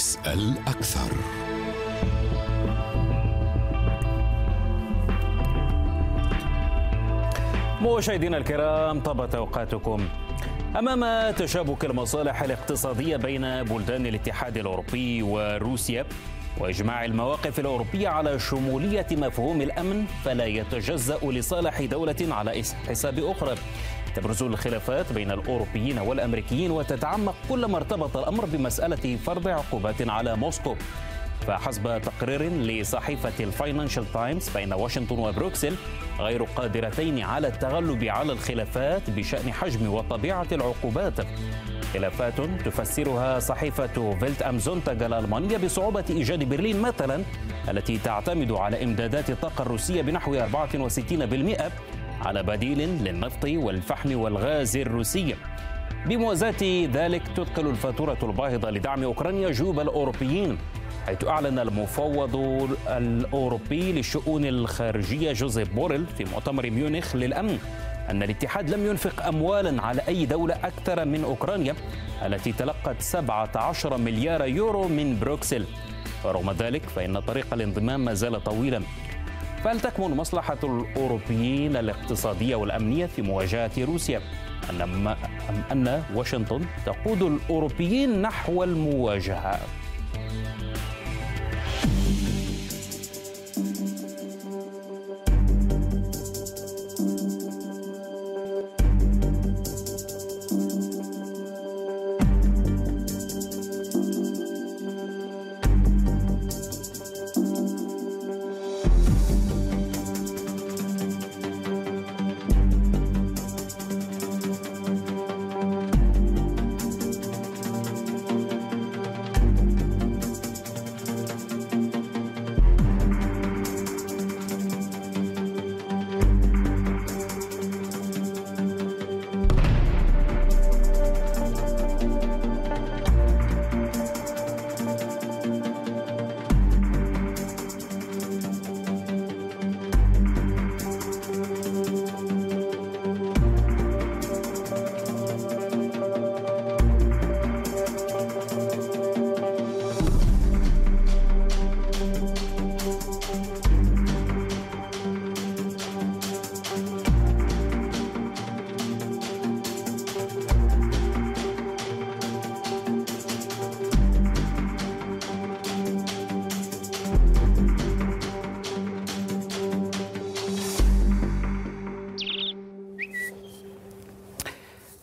اسأل أكثر. مشاهدينا الكرام طابت أوقاتكم. أمام تشابك المصالح الاقتصادية بين بلدان الاتحاد الأوروبي وروسيا وإجماع المواقف الأوروبية على شمولية مفهوم الأمن فلا يتجزأ لصالح دولة على حساب أخرى. تبرز الخلافات بين الأوروبيين والأمريكيين وتتعمق كلما ارتبط الأمر بمسألة فرض عقوبات على موسكو. فحسب تقرير لصحيفة الفاينانشال تايمز فإن واشنطن وبروكسل غير قادرتين على التغلب على الخلافات بشأن حجم وطبيعة العقوبات. خلافات تفسرها صحيفة فيلت أم زونتاج الألمانية بصعوبة إيجاد برلين مثلا التي تعتمد على إمدادات الطاقة الروسية بنحو 64% على بديل للنفط والفحم والغاز الروسي. بموازاة ذلك تثقل الفاتورة الباهظة لدعم أوكرانيا جيوب الأوروبيين حيث أعلن المفوض الأوروبي للشؤون الخارجية جوزيف بوريل في مؤتمر ميونخ للأمن أن الاتحاد لم ينفق أموالا على أي دولة أكثر من أوكرانيا التي تلقت 17 مليار يورو من بروكسل. ورغم ذلك فإن طريق الانضمام ما زال طويلا. فهل تكمن مصلحة الأوروبيين الاقتصادية والأمنية في مواجهة روسيا. أم أن واشنطن تقود الأوروبيين نحو المواجهة.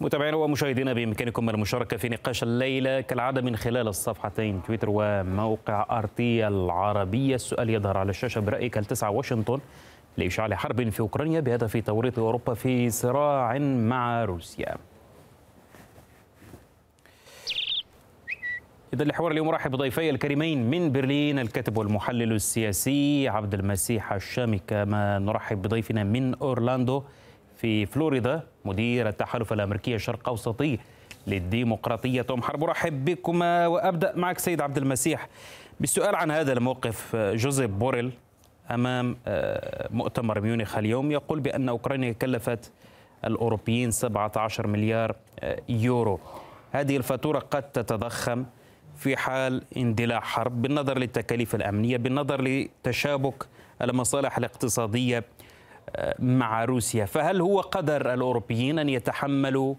متابعينا ومشاهدينا بإمكانكم المشاركة في نقاش الليلة كالعادة من خلال الصفحتين تويتر وموقع ارتي العربية. السؤال يظهر على الشاشة برأيك هل تسعى واشنطن لإشعال حرب في أوكرانيا بهدف توريط أوروبا في صراع مع روسيا؟ إذا لحوار اليوم رحب بضيفي الكريمين من برلين الكاتب والمحلل السياسي عبد المسيح الشامي. كما نرحب بضيفنا من أورلاندو في فلوريدا مدير التحالف الأمريكي الشرق أوسطي للديمقراطية. توم حرب أرحب بكما وأبدأ معك سيد عبد المسيح بالسؤال عن هذا الموقف جوزيف بوريل أمام مؤتمر ميونخ اليوم يقول بأن أوكرانيا كلفت الأوروبيين 17 مليار يورو. هذه الفاتورة قد تتضخم في حال اندلاع حرب بالنظر للتكاليف الأمنية بالنظر لتشابك المصالح الاقتصادية مع روسيا. فهل هو قدر الأوروبيين أن يتحملوا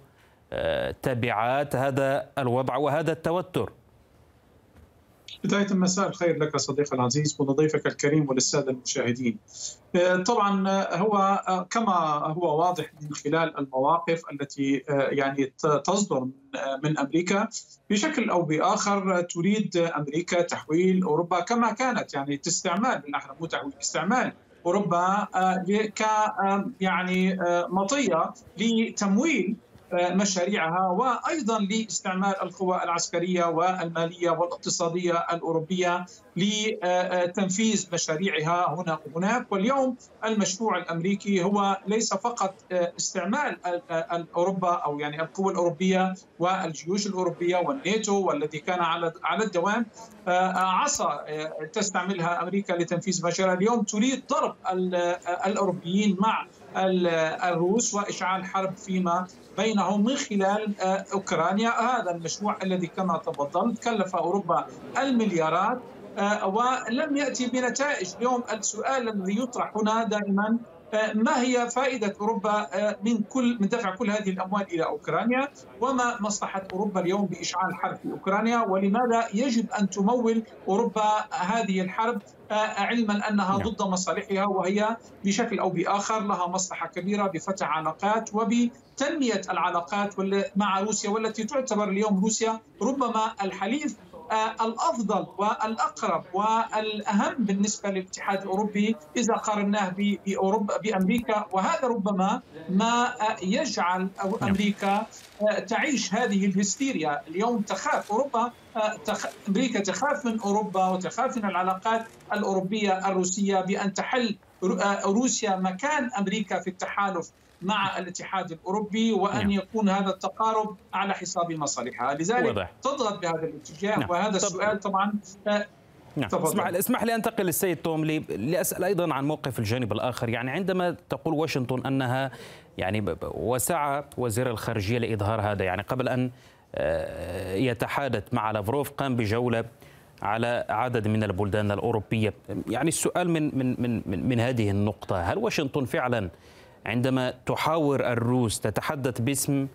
تبعات هذا الوضع وهذا التوتر؟ بداية مساء الخير لك صديقي العزيز ولضيفك الكريم وللسادة المشاهدين. طبعا هو كما هو واضح من خلال المواقف التي يعني تصدر من أمريكا بشكل أو بآخر تريد أمريكا تحويل أوروبا كما كانت يعني تستعمال بالاحرى مو تحويل استعمال. أوروبا ك يعني مطية لتمويل مشاريعها وأيضا لاستعمال القوى العسكرية والمالية والاقتصادية الأوروبية لتنفيذ مشاريعها هنا وهناك. واليوم المشروع الأمريكي هو ليس فقط استعمال اوروبا أو يعني القوى الأوروبية والجيوش الأوروبية والناتو والذي كان على على الدوام عصا تستعملها أمريكا لتنفيذ مشاريعها. اليوم تريد ضرب الأوروبيين مع الروس وإشعال حرب فيما بينهم من خلال أوكرانيا. هذا المشروع الذي كما تفضلت كلف أوروبا المليارات ولم يأتي بنتائج. اليوم السؤال الذي يطرح هنا دائما ما هي فائدة أوروبا من كل من دفع كل هذه الأموال إلى أوكرانيا؟ وما مصلحة أوروبا اليوم بإشعال حرب في أوكرانيا؟ ولماذا يجب أن تمول أوروبا هذه الحرب؟ علما أنها ضد مصالحها وهي بشكل أو بآخر لها مصلحة كبيرة بفتح علاقات وبتنمية العلاقات مع روسيا والتي تعتبر اليوم روسيا ربما الحليف الأفضل والأقرب والأهم بالنسبة للاتحاد الأوروبي إذا قارناه باوروبا بأمريكا. وهذا ربما ما يجعل أمريكا تعيش هذه الهستيريا. اليوم تخاف أوروبا تخ... أمريكا تخاف من أوروبا وتخاف من العلاقات الأوروبية الروسية بأن تحل روسيا مكان أمريكا في التحالف مع الاتحاد الأوروبي وأن نعم. يكون هذا التقارب على حساب مصالحها، لذلك وضح. تضغط بهذا الاتجاه نعم. وهذا طب. السؤال طبعا نعم اسمح اسمح لي انتقل للسيد توملي لأسأل أيضا عن موقف الجانب الآخر يعني عندما تقول واشنطن أنها يعني وسعى وزير الخارجية لإظهار هذا يعني قبل أن يتحادث مع لافروف قام بجولة على عدد من البلدان الأوروبية يعني السؤال من من من من هذه النقطة هل واشنطن فعلا عندما تحاور الروس تتحدث باسم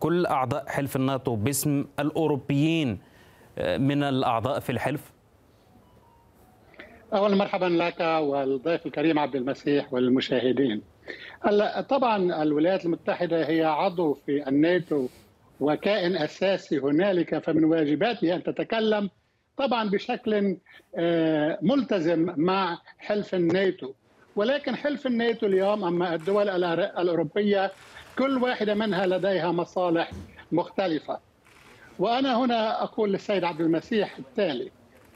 كل أعضاء حلف الناتو باسم الأوروبيين آه، من الأعضاء في الحلف؟ أولا مرحبا لك والضيف الكريم عبد المسيح والمشاهدين طبعا الولايات المتحدة هي عضو في الناتو وكائن أساسي هنالك فمن واجباتها أن تتكلم طبعا بشكل آه، ملتزم مع حلف الناتو ولكن حلف الناتو اليوم أما الدول الأوروبية كل واحدة منها لديها مصالح مختلفة. وأنا هنا أقول للسيد عبد المسيح التالي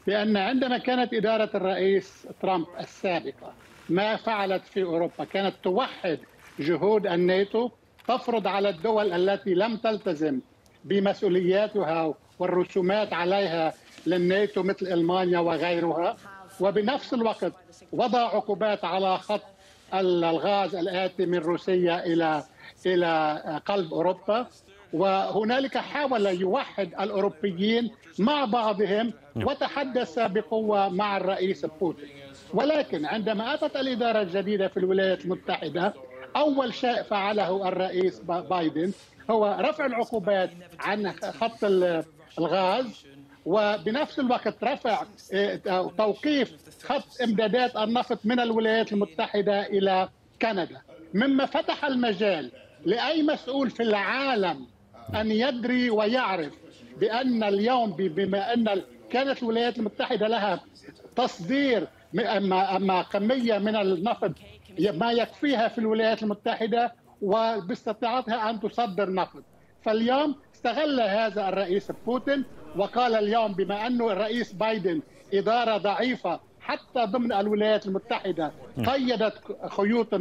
بأن عندما كانت إدارة الرئيس ترامب السابقة ما فعلت في أوروبا كانت توحد جهود الناتو تفرض على الدول التي لم تلتزم بمسؤولياتها والرسومات عليها للناتو مثل ألمانيا وغيرها. وبنفس الوقت وضع عقوبات على خط الغاز الآتي من روسيا إلى إلى قلب أوروبا. وهنالك حاول يوحد الأوروبيين مع بعضهم وتحدث بقوة مع الرئيس بوتين. ولكن عندما أتت الإدارة الجديدة في الولايات المتحدة أول شيء فعله الرئيس بايدن هو رفع العقوبات عن خط الغاز وبنفس الوقت رفع آه، توقيف خط امدادات النفط من الولايات المتحدة إلى كندا. مما فتح المجال لأي مسؤول في العالم أن يدري ويعرف بأن اليوم بما أن كانت الولايات المتحدة لها تصدير اما كمية من النفط ما يكفيها في الولايات المتحدة وباستطاعتها أن تصدر نفط فاليوم استغل هذا الرئيس بوتين وقال اليوم بما أنه الرئيس بايدن إدارة ضعيفة حتى ضمن الولايات المتحدة قيدت خيوط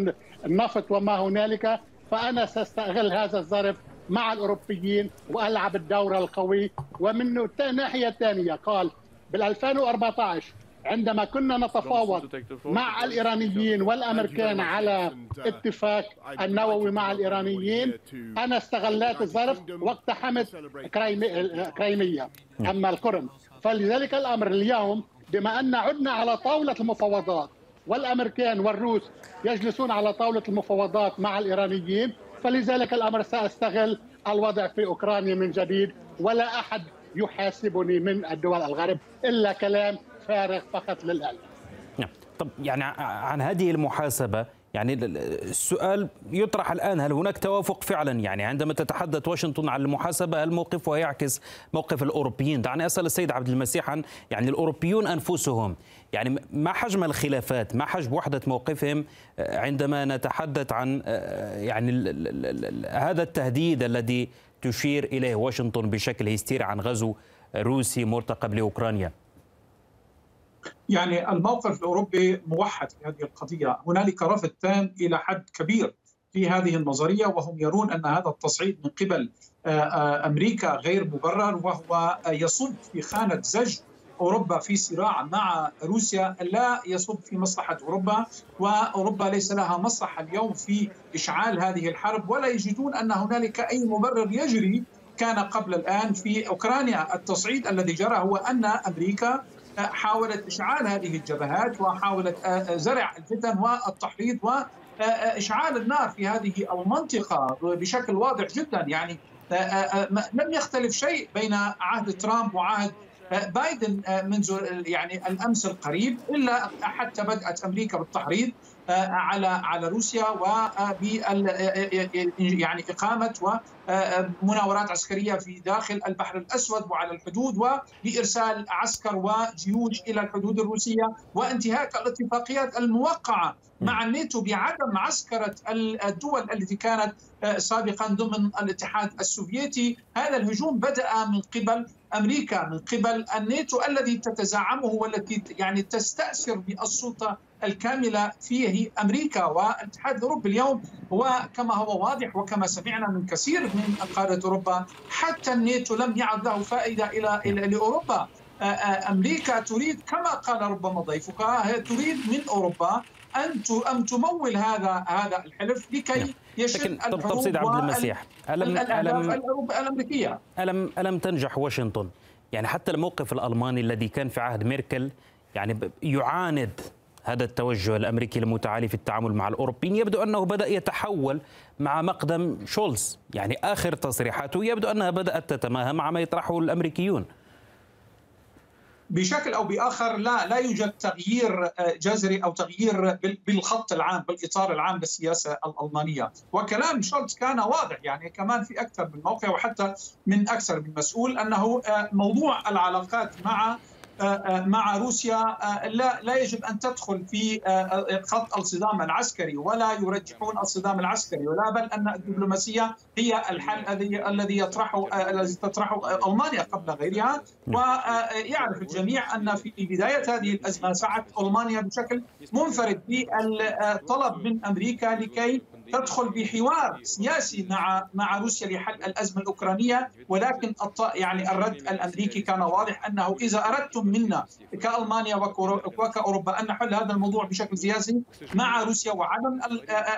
النفط وما هنالك فأنا سأستغل هذا الظرف مع الأوروبيين وألعب الدور القوي. ومن الناحية الثانية قال بال 2014 عندما كنا نتفاوض مع الإيرانيين والأمريكان على اتفاق النووي مع الإيرانيين أنا استغلت الظرف واقتحمت كريميه أما القرم فلذلك الأمر اليوم بما أن عدنا على طاولة المفاوضات والأمريكان والروس يجلسون على طاولة المفاوضات مع الإيرانيين فلذلك الأمر سأستغل الوضع في أوكرانيا من جديد ولا أحد يحاسبني من الدول الغرب. إلا كلام فارغ فقط للعلم نعم. طب يعني عن هذه المحاسبة يعني السؤال يطرح الآن هل هناك توافق فعلا؟ يعني عندما تتحدث واشنطن عن المحاسبة هل موقفها يعكس موقف الأوروبيين؟ دعني أسأل السيد عبد المسيح عن يعني الأوروبيون أنفسهم. يعني ما حجم الخلافات؟ ما حجم وحدة موقفهم؟ عندما نتحدث عن يعني هذا التهديد الذي تشير إليه واشنطن بشكل هستيري عن غزو روسي مرتقب لأوكرانيا. يعني الموقف الأوروبي موحد في هذه القضية، هنالك رفض تام إلى حد كبير في هذه النظرية وهم يرون أن هذا التصعيد من قبل آه، آه، أمريكا غير مبرر وهو يصب في خانة زج أوروبا في صراع مع روسيا. لا يصب في مصلحة أوروبا وأوروبا ليس لها مصلحة اليوم في إشعال هذه الحرب ولا يجدون أن هنالك أي مبرر يجري كان قبل الآن في أوكرانيا. التصعيد الذي جرى هو أن أمريكا حاولت إشعال هذه الجبهات وحاولت زرع الفتن والتحريض واشعال النار في هذه المنطقة بشكل واضح جدا. يعني لم يختلف شيء بين عهد ترامب وعهد بايدن منذ يعني الأمس القريب إلا حتى بدات أمريكا بالتحريض. على على روسيا وب يعني إقامة ومناورات عسكرية في داخل البحر الأسود وعلى الحدود وبارسال عسكر وجيوش إلى الحدود الروسية وانتهاك الاتفاقيات الموقعة مع الناتو بعدم عسكرة الدول التي كانت سابقا ضمن الاتحاد السوفيتي. هذا الهجوم بدأ من قبل أمريكا من قبل الناتو الذي تتزعمه والتي يعني تستأثر بالسلطة الكاملة فيه أمريكا والاتحاد الأوروبي اليوم هو كما هو واضح وكما سمعنا من كثير من قادة أوروبا حتى الناتو لم يعد له فائدة إلى إلى لاوروبا أمريكا تريد كما قال ربما ضيفك تريد من أوروبا أن أن تمول هذا هذا الحلف لكي يشل طب طب سيد عبد المسيح ألم الأمريكية. الم ألم تنجح واشنطن؟ يعني حتى الموقف الألماني الذي كان في عهد ميركل يعني يعاند هذا التوجه الأمريكي المتعالي في التعامل مع الأوروبيين. يبدو أنه بدأ يتحول مع مقدم شولز. يعني آخر تصريحاته يبدو أنها بدأت تتماهى مع ما يطرحه الأمريكيون. بشكل أو بآخر لا لا يوجد تغيير جذري أو تغيير بالخط العام بالإطار العام للسياسة الألمانية. وكلام شولتز كان واضح يعني كمان في أكثر من موقع وحتى من أكثر من مسؤول أنه موضوع العلاقات مع مع روسيا لا لا يجب أن تدخل في خط الصدام العسكري ولا يرجحون الصدام العسكري ولا بل أن الدبلوماسية هي الحل الذي الذي يطرحه الذي تطرحه ألمانيا قبل غيرها. ويعرف الجميع أن في بداية هذه الأزمة سعت ألمانيا بشكل منفرد بالطلب من أمريكا لكي تدخل بحوار سياسي مع مع روسيا لحل الأزمة الأوكرانية ولكن يعني الرد الأمريكي كان واضح أنه إذا أردتم منا كألمانيا وكأوروبا أن نحل هذا الموضوع بشكل سياسي مع روسيا وعدم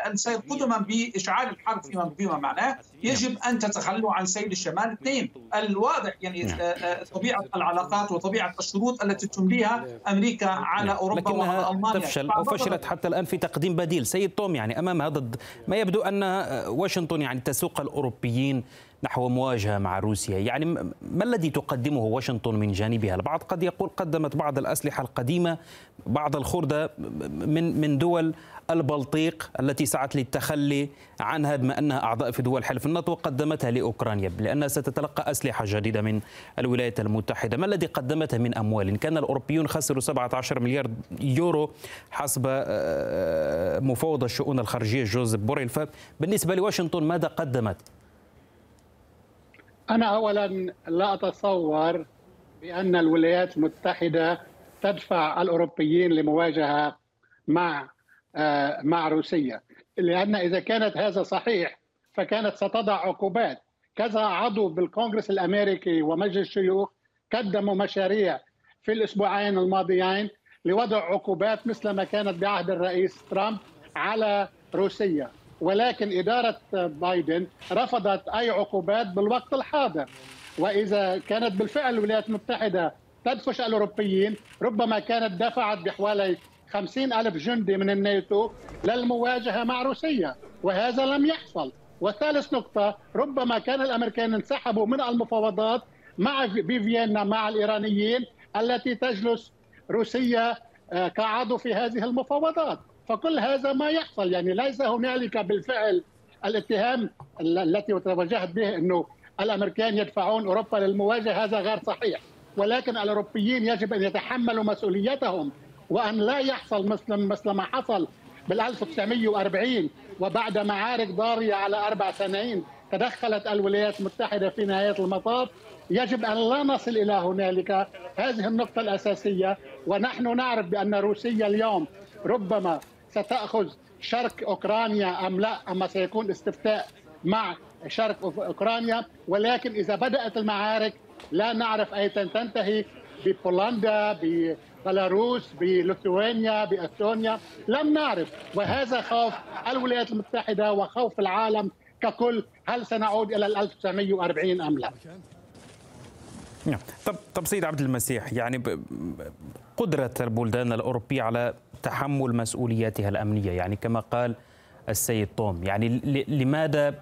السير قدما بإشعال الحرب فيما فيما معناه يجب أن تتخلوا عن سيل الشمال. اثنين الواضح يعني طبيعة العلاقات وطبيعة الشروط التي تمليها أمريكا على أوروبا وعلى ألمانيا. تفشل أو فشلت حتى الآن في تقديم بديل. سيد توم يعني أمام هذا ما يبدو أن واشنطن يعني تسوق الأوروبيين نحو مواجهة مع روسيا، يعني ما الذي تقدمه واشنطن من جانبها؟ البعض قد يقول قدمت بعض الأسلحة القديمة بعض الخردة من من دول البلطيق التي سعت للتخلي عنها بما أنها أعضاء في دول حلف الناتو قدمتها لأوكرانيا لأنها ستتلقى أسلحة جديدة من الولايات المتحدة، ما الذي قدمته من أموال؟ كان الأوروبيون خسروا 17 مليار يورو حسب مفوض الشؤون الخارجية جوزيف بوريل فبالنسبة لواشنطن ماذا قدمت؟ أنا أولا لا أتصور بأن الولايات المتحدة تدفع الأوروبيين لمواجهة مع مع روسيا لأن إذا كانت هذا صحيح فكانت ستضع عقوبات. كذا عضو بالكونغرس الأمريكي ومجلس الشيوخ قدموا مشاريع في الأسبوعين الماضيين لوضع عقوبات مثل ما كانت بعهد الرئيس ترامب على روسيا ولكن إدارة بايدن رفضت أي عقوبات بالوقت الحاضر. وإذا كانت بالفعل الولايات المتحدة تدفش الأوروبيين ربما كانت دفعت بحوالي خمسين ألف جندي من الناتو للمواجهة مع روسيا وهذا لم يحصل. وثالث نقطة ربما كان الأمريكان انسحبوا من المفاوضات مع بفيينا مع الإيرانيين التي تجلس روسيا كعضو في هذه المفاوضات. فكل هذا ما يحصل يعني ليس هنالك بالفعل الاتهام التي توجهت به إنه الأمريكان يدفعون أوروبا للمواجهة هذا غير صحيح. ولكن الأوروبيين يجب أن يتحملوا مسؤوليتهم وأن لا يحصل مثل مثل ما حصل بال 1940 وبعد معارك ضارية على أربع سنين تدخلت الولايات المتحدة في نهاية المطاف يجب أن لا نصل إلى هنالك. هذه النقطة الأساسية. ونحن نعرف بأن روسيا اليوم ربما ستأخذ شرق أوكرانيا أم لا أما سيكون استفتاء مع شرق أوكرانيا. ولكن إذا بدأت المعارك لا نعرف أين تنتهي. ببولندا ببيلاروس بليثوانيا بأستونيا لم نعرف وهذا خوف الولايات المتحدة وخوف العالم ككل هل سنعود إلى 1940 أم لا؟ نعم. طب طب سيد عبد المسيح يعني قدرة البلدان الاوروبيه على تحمل مسؤولياتها الأمنية يعني كما قال السيد توم يعني لماذا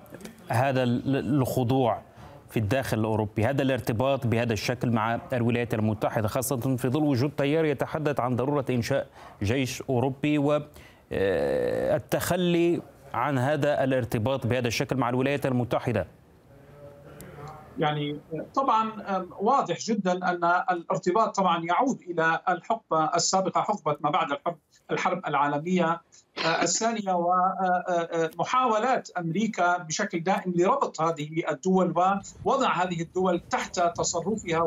هذا الخضوع في الداخل الأوروبي. هذا الارتباط بهذا الشكل مع الولايات المتحدة خاصة في ظل وجود تيار يتحدث عن ضرورة إنشاء جيش أوروبي والتخلي عن هذا الارتباط بهذا الشكل مع الولايات المتحدة. يعني طبعا واضح جدا أن الارتباط طبعا يعود إلى الحقبة السابقة حقبة ما بعد الحرب الحرب العالمية الثانية ومحاولات أمريكا بشكل دائم لربط هذه الدول ووضع هذه الدول تحت تصرفها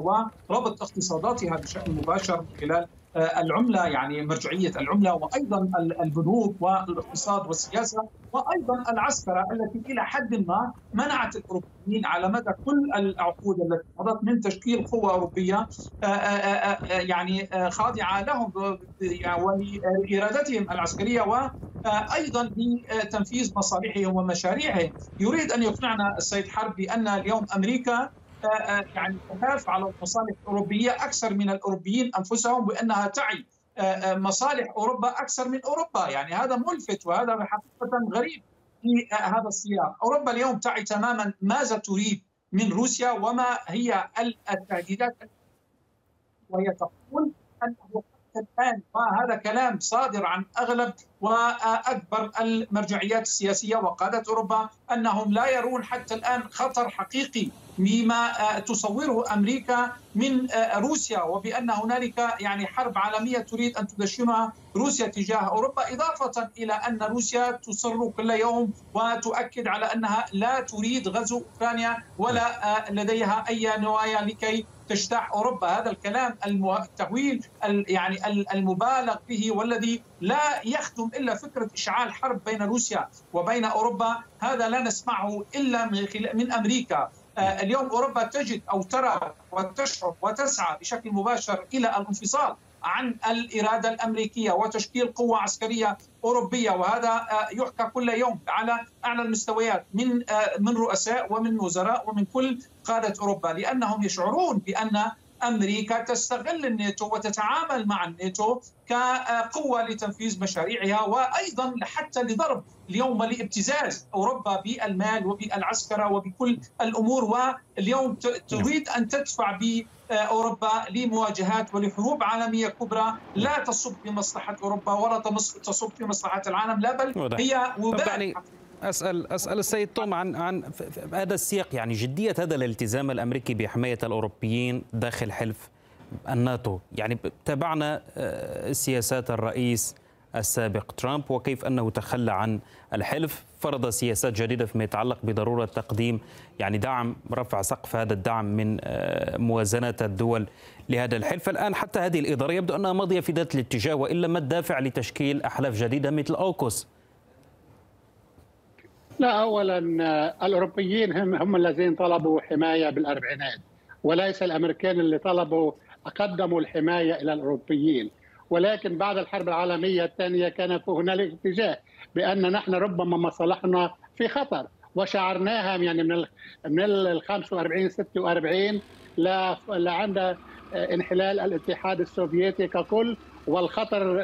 وربط اقتصاداتها بشكل مباشر من خلال العملة يعني مرجعية العملة وأيضا البنوك والاقتصاد والسياسة وأيضا العسكرة التي إلى حد ما منعت الأوروبيين على مدى كل العقود التي مضت من تشكيل قوة أوروبية يعني خاضعة لهم ولإرادتهم العسكرية وأيضا لتنفيذ مصالحهم ومشاريعهم. يريد أن يقنعنا السيد حرب بأن اليوم أمريكا يعني تخاف على المصالح الأوروبية أكثر من الأوروبيين أنفسهم بأنها تعي مصالح أوروبا أكثر من أوروبا، يعني هذا ملفت وهذا حقيقة غريب في هذا السياق، أوروبا اليوم تعي تماما ماذا تريد من روسيا وما هي التهديدات وهي تقول أنه الآن. وهذا كلام صادر عن أغلب وأكبر المرجعيات السياسية وقادة أوروبا أنهم لا يرون حتى الآن خطر حقيقي مما تصوره أمريكا من روسيا وبأن هنالك يعني حرب عالمية تريد أن تدشنها روسيا تجاه أوروبا إضافة إلى أن روسيا تصر كل يوم وتؤكد على أنها لا تريد غزو أوكرانيا ولا لديها أي نوايا لكي تجتاح أوروبا. هذا الكلام التهويل يعني المبالغ به والذي لا يخدم إلا فكرة إشعال حرب بين روسيا وبين أوروبا. هذا لا نسمعه إلا من, أمريكا. اليوم أوروبا تجد أو ترى وتشعر وتسعى بشكل مباشر إلى الانفصال. عن الإرادة الأمريكية وتشكيل قوة عسكرية أوروبية وهذا يحكى كل يوم على أعلى المستويات من من رؤساء ومن وزراء ومن كل قادة أوروبا لأنهم يشعرون بأن أمريكا تستغل الناتو وتتعامل مع الناتو كقوة لتنفيذ مشاريعها وأيضا حتى لضرب اليوم لابتزاز أوروبا بالمال وبالعسكره وبكل الأمور واليوم تريد أن تدفع ب اوروبا لمواجهات ولحروب عالمية كبرى. لا تصب في مصلحه أوروبا ولا تصب في مصلحه العالم لا بل هي وباء أسأل أسأل السيد توم عن عن هذا السياق. يعني جدية هذا الالتزام الأمريكي بحماية الأوروبيين داخل حلف الناتو. يعني تابعنا سياسات الرئيس السابق ترامب وكيف أنه تخلى عن الحلف. فرض سياسات جديدة فيما يتعلق بضرورة تقديم يعني دعم رفع سقف هذا الدعم من موازنات الدول لهذا الحلف. الآن حتى هذه الإدارة يبدو أنها ماضية في ذات الاتجاه وإلا ما الدافع لتشكيل أحلاف جديدة مثل أوكوس؟ لا أولا الأوروبيين هم هم الذين طلبوا حماية بالأربعينات وليس الأمريكان اللي طلبوا قدموا الحماية إلى الأوروبيين. ولكن بعد الحرب العالمية الثانية كان هنالك اتجاه بأن نحن ربما مصالحنا في خطر وشعرناها يعني من من ال 45 46 لعند انحلال الاتحاد السوفيتي ككل والخطر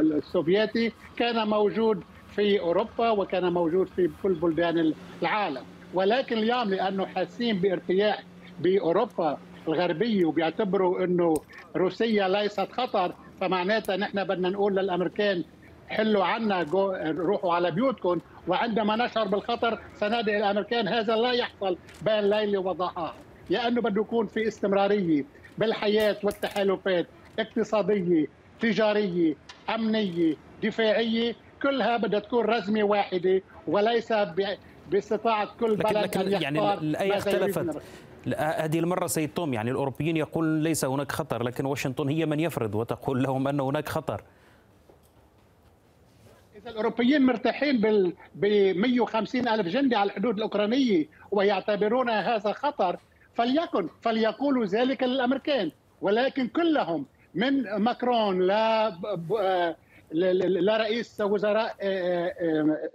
السوفيتي كان موجود في أوروبا وكان موجود في كل بلدان العالم. ولكن اليوم لأنه حاسين بارتياح بأوروبا الغربية وبيعتبروا إنه روسيا ليست خطر فمعناتها نحن بدنا نقول للأمريكان حلوا عنا روحوا على بيوتكم. وعندما نشعر بالخطر سنادي الأمريكان هذا لا يحصل بين ليلة وضحاها. لأنه بده يكون في استمرارية بالحياة والتحالفات اقتصادية تجارية أمنية دفاعية. كلها بدها تكون رزمة واحدة وليس باستطاعة كل بلد لكن أن يعني الآية اختلفت. هذه المرة سيد توم يعني الأوروبيين يقول ليس هناك خطر لكن واشنطن هي من يفرض وتقول لهم أن هناك خطر. إذا الأوروبيين مرتاحين ب 150 ألف جندي على الحدود الأوكرانية ويعتبرون هذا خطر فليكن فليقولوا ذلك للأمريكان. ولكن كلهم من ماكرون ل لرئيس وزراء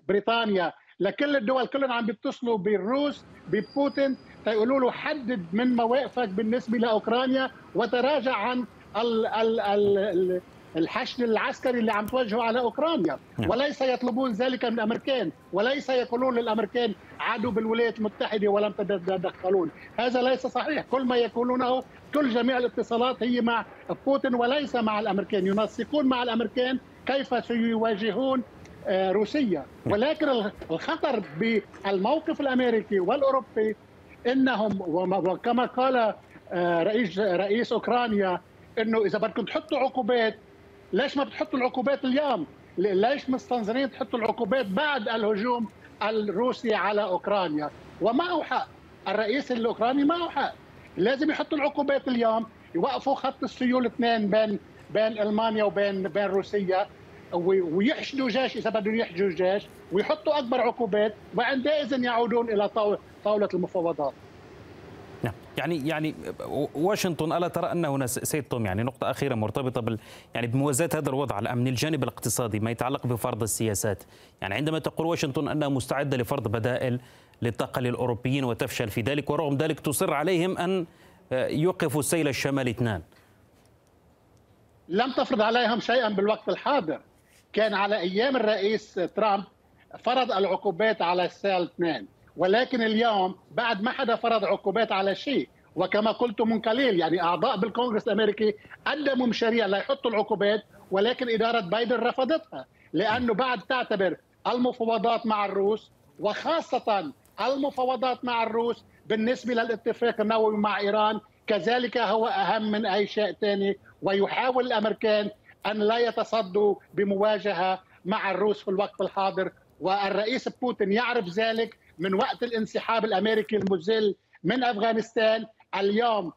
بريطانيا. لكل الدول كلهم عم بيتصلوا بالروس ببوتين تيقولوا له حدد من مواقفك بالنسبة لأوكرانيا وتراجع عن ال ال ال الحشد العسكري اللي عم توجهه على أوكرانيا. نعم. وليس يطلبون ذلك من الأمريكان وليس يقولون للأمريكان عادوا بالولايات المتحدة ولم تتدخلون. هذا ليس صحيح. كل ما يقولونه كل جميع الاتصالات هي مع بوتين وليس مع الأمريكان. ينسقون مع الأمريكان كيف سيواجهون آه، روسيا. ولكن الخطر بالموقف الأمريكي والأوروبي إنهم وكما قال آه، رئيس رئيس أوكرانيا إنه إذا بدكم تحطوا عقوبات ليش ما بتحطوا العقوبات اليوم؟ ليش مستنظرين تحطوا العقوبات بعد الهجوم الروسي على أوكرانيا؟ ومعه حق الرئيس الأوكراني معه حق لازم يحطوا العقوبات اليوم يوقفوا خط السيول اثنين بين بين ألمانيا وبين بين روسيا ويحشدوا جيش إذا بدهم يحشدوا جيش ويحطوا أكبر عقوبات وعندئذ يعودون إلى طاولة المفاوضات. نعم. يعني يعني واشنطن ألا ترى ان هنا سيد توم يعني نقطة أخيرة مرتبطة بال يعني بموازاة هذا الوضع الان من الجانب الاقتصادي ما يتعلق بفرض السياسات. يعني عندما تقول واشنطن أنها مستعدة لفرض بدائل للطاقة للأوروبيين وتفشل في ذلك ورغم ذلك تصر عليهم أن يوقفوا السيل الشمالي اثنان. لم تفرض عليهم شيئا بالوقت الحاضر. كان على أيام الرئيس ترامب فرض العقوبات على السيل اثنين ولكن اليوم بعد ما حدا فرض عقوبات على شيء وكما قلت من قليل يعني أعضاء بالكونغرس الأمريكي قدموا مشاريع ليحطوا العقوبات ولكن إدارة بايدن رفضتها لأنه بعد تعتبر المفاوضات مع الروس وخاصة المفاوضات مع الروس بالنسبة للاتفاق النووي مع إيران كذلك هو أهم من أي شيء ثاني ويحاول الأمريكان أن لا يتصدوا بمواجهة مع الروس في الوقت الحاضر. والرئيس بوتين يعرف ذلك من وقت الانسحاب الأمريكي المذل من أفغانستان. اليوم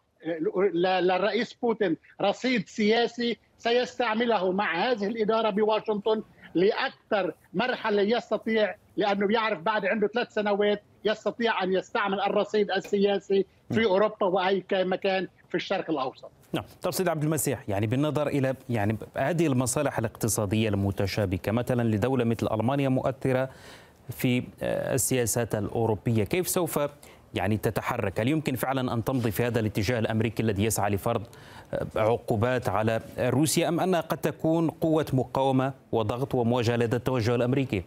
للرئيس بوتين رصيد سياسي سيستعمله مع هذه الإدارة بواشنطن لأكثر مرحلة يستطيع لأنه بيعرف بعد عنده ثلاث سنوات يستطيع أن يستعمل الرصيد السياسي في أوروبا وأي مكان. في الشرق الأوسط. نعم، طيب سيد عبد المسيح يعني بالنظر إلى يعني هذه المصالح الاقتصادية المتشابكة مثلا لدولة مثل ألمانيا مؤثرة في السياسات الأوروبية، كيف سوف يعني تتحرك؟ هل يمكن فعلا أن تمضي في هذا الاتجاه الأمريكي الذي يسعى لفرض عقوبات على روسيا أم أنها قد تكون قوة مقاومة وضغط ومواجهة لدى التوجه الأمريكي؟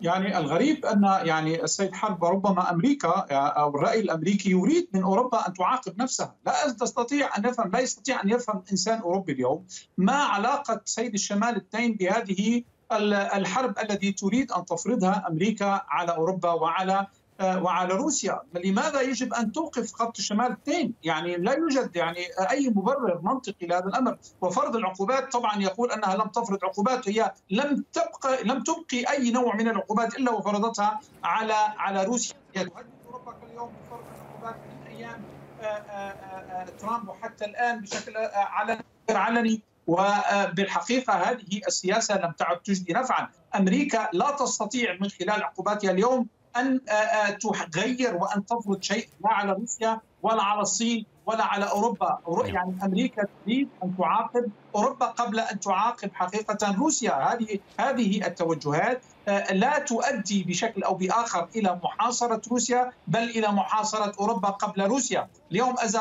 يعني الغريب أن يعني السيد حرب ربما أمريكا أو الرأي الأمريكي يريد من أوروبا أن تعاقب نفسها، لا تستطيع أن يفهم لا يستطيع أن يفهم إنسان أوروبي اليوم ما علاقة سيد الشمال الاثنين بهذه الحرب التي تريد أن تفرضها أمريكا على أوروبا وعلى وعلى روسيا. لماذا يجب أن توقف خط الشمال اثنين يعني لا يوجد يعني أي مبرر منطقي لهذا الأمر. وفرض العقوبات طبعا يقول أنها لم تفرض عقوبات هي لم تبقى لم تبقي أي نوع من العقوبات إلا وفرضتها على على روسيا. تهدد أوروبا كل يوم بفرض العقوبات من أيام ترامب؟ وحتى الآن بشكل علني علني. وبالحقيقة هذه السياسة لم تعد تجدي نفعا، أمريكا لا تستطيع من خلال عقوباتها اليوم أن تغير وأن تفرض شيء لا على روسيا ولا على الصين. ولا على أوروبا، يعني أمريكا تريد أن تعاقب أوروبا قبل أن تعاقب حقيقة روسيا، هذه هذه التوجهات لا تؤدي بشكل أو بآخر إلى محاصرة روسيا بل إلى محاصرة أوروبا قبل روسيا، اليوم إذا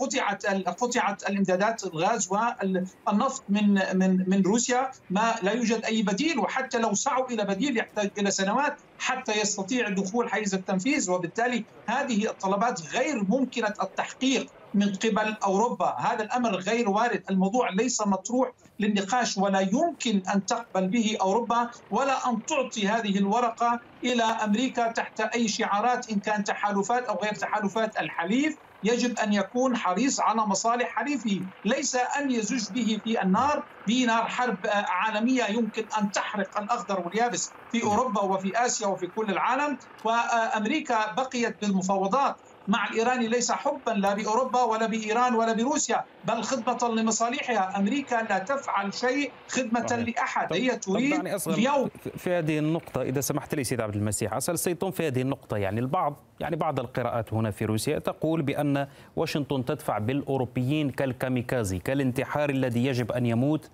قطعت قطعت الامدادات الغاز والنفط من من من روسيا ما لا يوجد أي بديل وحتى لو سعوا إلى بديل يحتاج إلى سنوات حتى يستطيع دخول حيز التنفيذ. وبالتالي هذه الطلبات غير ممكنة التحقيق. من قبل أوروبا، هذا الأمر غير وارد، الموضوع ليس مطروح للنقاش ولا يمكن أن تقبل به أوروبا ولا أن تعطي هذه الورقة إلى أمريكا تحت أي شعارات إن كان تحالفات أو غير تحالفات. الحليف يجب أن يكون حريص على مصالح حليفه، ليس أن يزج به في النار بنار حرب عالمية يمكن أن تحرق الأخضر واليابس في أوروبا وفي آسيا وفي كل العالم، وأمريكا بقيت بالمفاوضات. مع الايراني ليس حبا لا بأوروبا ولا بإيران ولا بروسيا بل خدمة لمصالحها. أمريكا لا تفعل شيء خدمة صحيح. لأحد. هي تريد يعني اليوم. في هذه النقطة إذا سمحت لي سيد عبد المسيح. أسأل سيطون في هذه النقطة. يعني البعض يعني بعض القراءات هنا في روسيا تقول بأن واشنطن تدفع بالأوروبيين كالكاميكازي كالانتحار الذي يجب أن يموت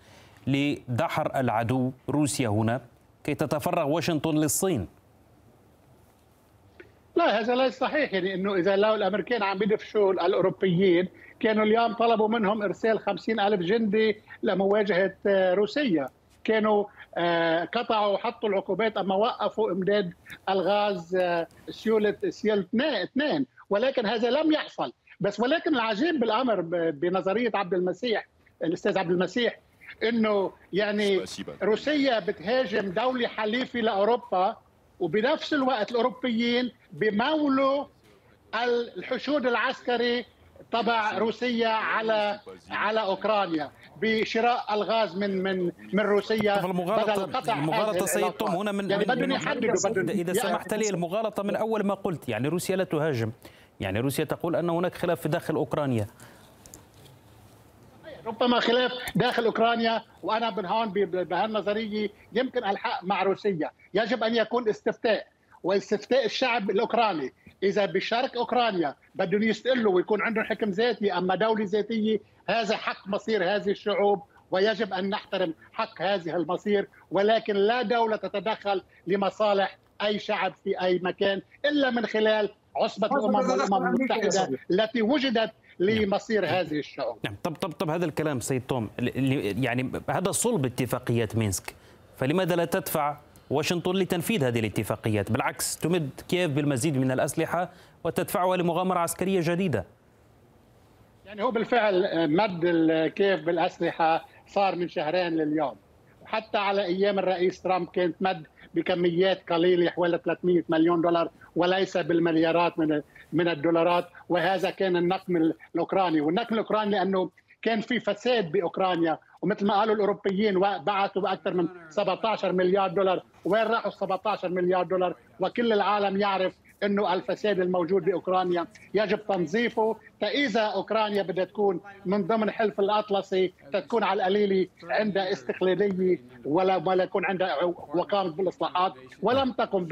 لدحر العدو روسيا هنا كي تتفرغ واشنطن للصين. لا هذا ليس صحيح. يعني إنه إذا لو الامريكان عم يدفشوا الأوروبيين كانوا اليوم طلبوا منهم إرسال خمسين ألف جندي لمواجهة آه، روسيا. كانوا آه، قطعوا وحطوا العقوبات أما وقفوا إمداد الغاز آه، سيوله سيول اثنين ولكن هذا لم يحصل. بس ولكن العجيب بالأمر بنظرية عبد المسيح الأستاذ عبد المسيح إنه يعني روسيا بتهاجم دولة حليفة لأوروبا وبنفس الوقت الأوروبيين بمولوا الحشود العسكري تبع روسيا على على أوكرانيا بشراء الغاز من من من روسيا المغالطه بدل المغالطة سيد توم هنا من يعني بدهم يحددوا إذا سمحت لي المغالطة من أول ما قلت يعني روسيا لا تهاجم. يعني روسيا تقول أن هناك خلاف في داخل أوكرانيا. ربما خلاف داخل أوكرانيا وأنا من هون بهالنظرية يمكن ألحق مع روسيا، يجب أن يكون استفتاء واستفتاء الشعب الأوكراني. إذا بشرق أوكرانيا بدهم يستقلوا ويكون عندهم حكم ذاتي أما دولة ذاتية هذا حق مصير هذه الشعوب ويجب أن نحترم حق هذه المصير. ولكن لا دولة تتدخل لمصالح أي شعب في أي مكان إلا من خلال عصبة الأمم والامم المتحدة التي وجدت لمصير هذه الشعوب. نعم طب طب طب هذا الكلام سيد توم يعني هذا صلب اتفاقيات مينسك فلماذا لا تدفع واشنطن لتنفيذ هذه الاتفاقيات؟ بالعكس تمد كييف بالمزيد من الأسلحة وتدفعها لمغامرة عسكرية جديدة. يعني هو بالفعل مد كييف بالأسلحة صار من شهرين لليوم. حتى على أيام الرئيس ترامب كانت مد بكميات قليلة حوالي 300 مليون دولار. وليس بالمليارات من من الدولارات وهذا كان النقم الأوكراني. والنقم الأوكراني لأنه كان في فساد بأوكرانيا. ومثل ما قالوا الأوروبيين بعثوا بأكثر من 17 مليار دولار. وين راحوا 17 مليار دولار؟ وكل العالم يعرف إنه الفساد الموجود بأوكرانيا يجب تنظيفه فإذا أوكرانيا بدها تكون من ضمن حلف الأطلسي تكون على القليله عندها استقلالية ولا ولا يكون عندها وقامت بالإصلاحات ولم تقم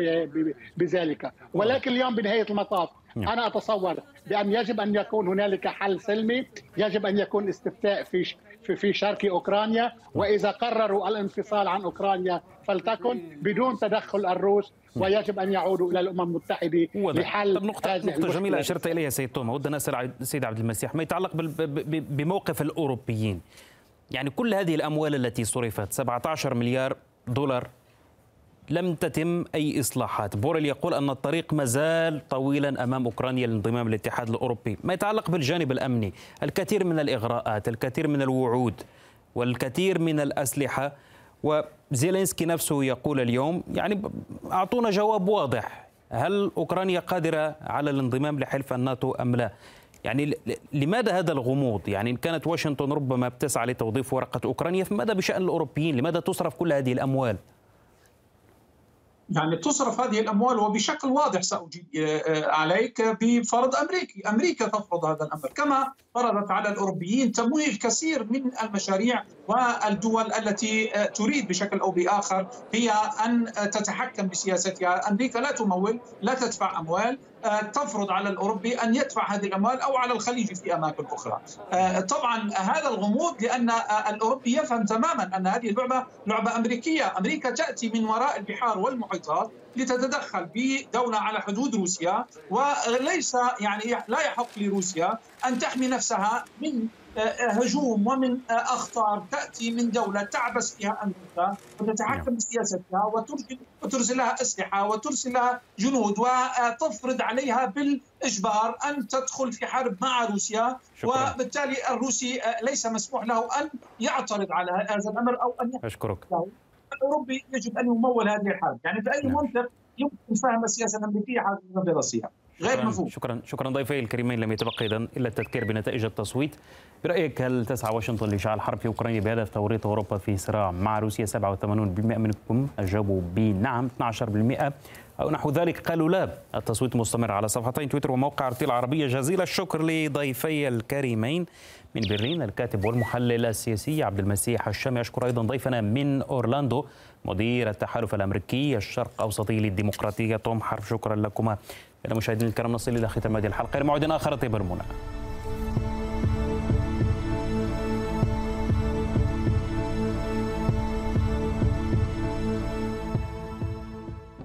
بذلك. ولكن اليوم بنهاية المطاف نعم. أنا أتصور بأن يجب أن يكون هنالك حل سلمي يجب أن يكون استفتاء في في في شرق أوكرانيا وإذا قرروا الانفصال عن أوكرانيا فلتكن بدون تدخل الروس ويجب أن يعودوا إلى الأمم المتحدة لحل نقطة, هذه نقطة جميلة أشرت إليها سيد توما. ودنا نسال سيد عبد المسيح ما يتعلق بموقف الأوروبيين؟ يعني كل هذه الأموال التي صرفت 17 مليار دولار لم تتم أي إصلاحات بوريل يقول أن الطريق مازال طويلا أمام أوكرانيا للانضمام للاتحاد الأوروبي ما يتعلق بالجانب الأمني الكثير من الإغراءات الكثير من الوعود والكثير من الأسلحة وزيلينسكي نفسه يقول اليوم يعني أعطونا جواب واضح هل أوكرانيا قادرة على الانضمام لحلف الناتو أم لا يعني لماذا هذا الغموض؟ يعني إن كانت واشنطن ربما بتسعى لتوظيف ورقة أوكرانيا فماذا بشأن الأوروبيين؟ لماذا تصرف كل هذه الأموال؟ يعني تصرف هذه الأموال وبشكل واضح سأجيب آه، عليك بفرض أمريكي، أمريكا تفرض هذا الأمر. كما فرضت على الأوروبيين تمويل كثير من المشاريع والدول التي آه، تريد بشكل أو بآخر هي أن تتحكم بسياستها، أمريكا لا تمول، لا تدفع أموال، آه، تفرض على الأوروبي أن يدفع هذه الأموال أو على الخليجي في أماكن أخرى. طبعا هذا الغموض لأن اروبي يفهم تماما أن هذه اللعبه لعبة أمريكية، أمريكا تأتي من وراء البحار والمحيطات لتتدخل بدولة على حدود روسيا وليس يعني لا يحق لروسيا أن تحمي نفسها من آه، هجوم ومن أخطار تأتي من دولة تعبث فيها أمريكا وتتحكم نعم. بسياستها وترسل لها أسلحة وترسل لها جنود وتفرض عليها بالإجبار أن تدخل في حرب مع روسيا شكرا. وبالتالي الروسي ليس مسموح له أن يعترض على هذا الأمر أو أن أشكرك الأوروبي يجب أن يمول هذه الحرب، يعني بأي نعم. منطق يمكن فهم السياسة الامريكيه حول الدراسيه. غير مفهوم. شكرا شكرا ضيفي الكريمين لم يتبقى اذا إلا التذكير بنتائج التصويت. برأيك هل تسعى واشنطن لاشعال حرب في أوكرانيا بهدف توريط أوروبا في صراع مع روسيا؟ 87% منكم اجابوا بنعم 12% أو نحو ذلك قالوا لا التصويت مستمر على صفحتين تويتر وموقع أرتيل العربية جزيل. الشكر لضيفي الكريمين. من برلين الكاتب والمحلل السياسي عبد المسيح الشامي أشكر أيضا ضيفنا من أورلاندو مدير التحالف الأمريكي الشرق أوسطي للديمقراطية. توم حرب شكرا لكما. إلى مشاهدينا الكرام نصل إلى ختام هذه الحلقة. إلى موعد آخر طيب المنى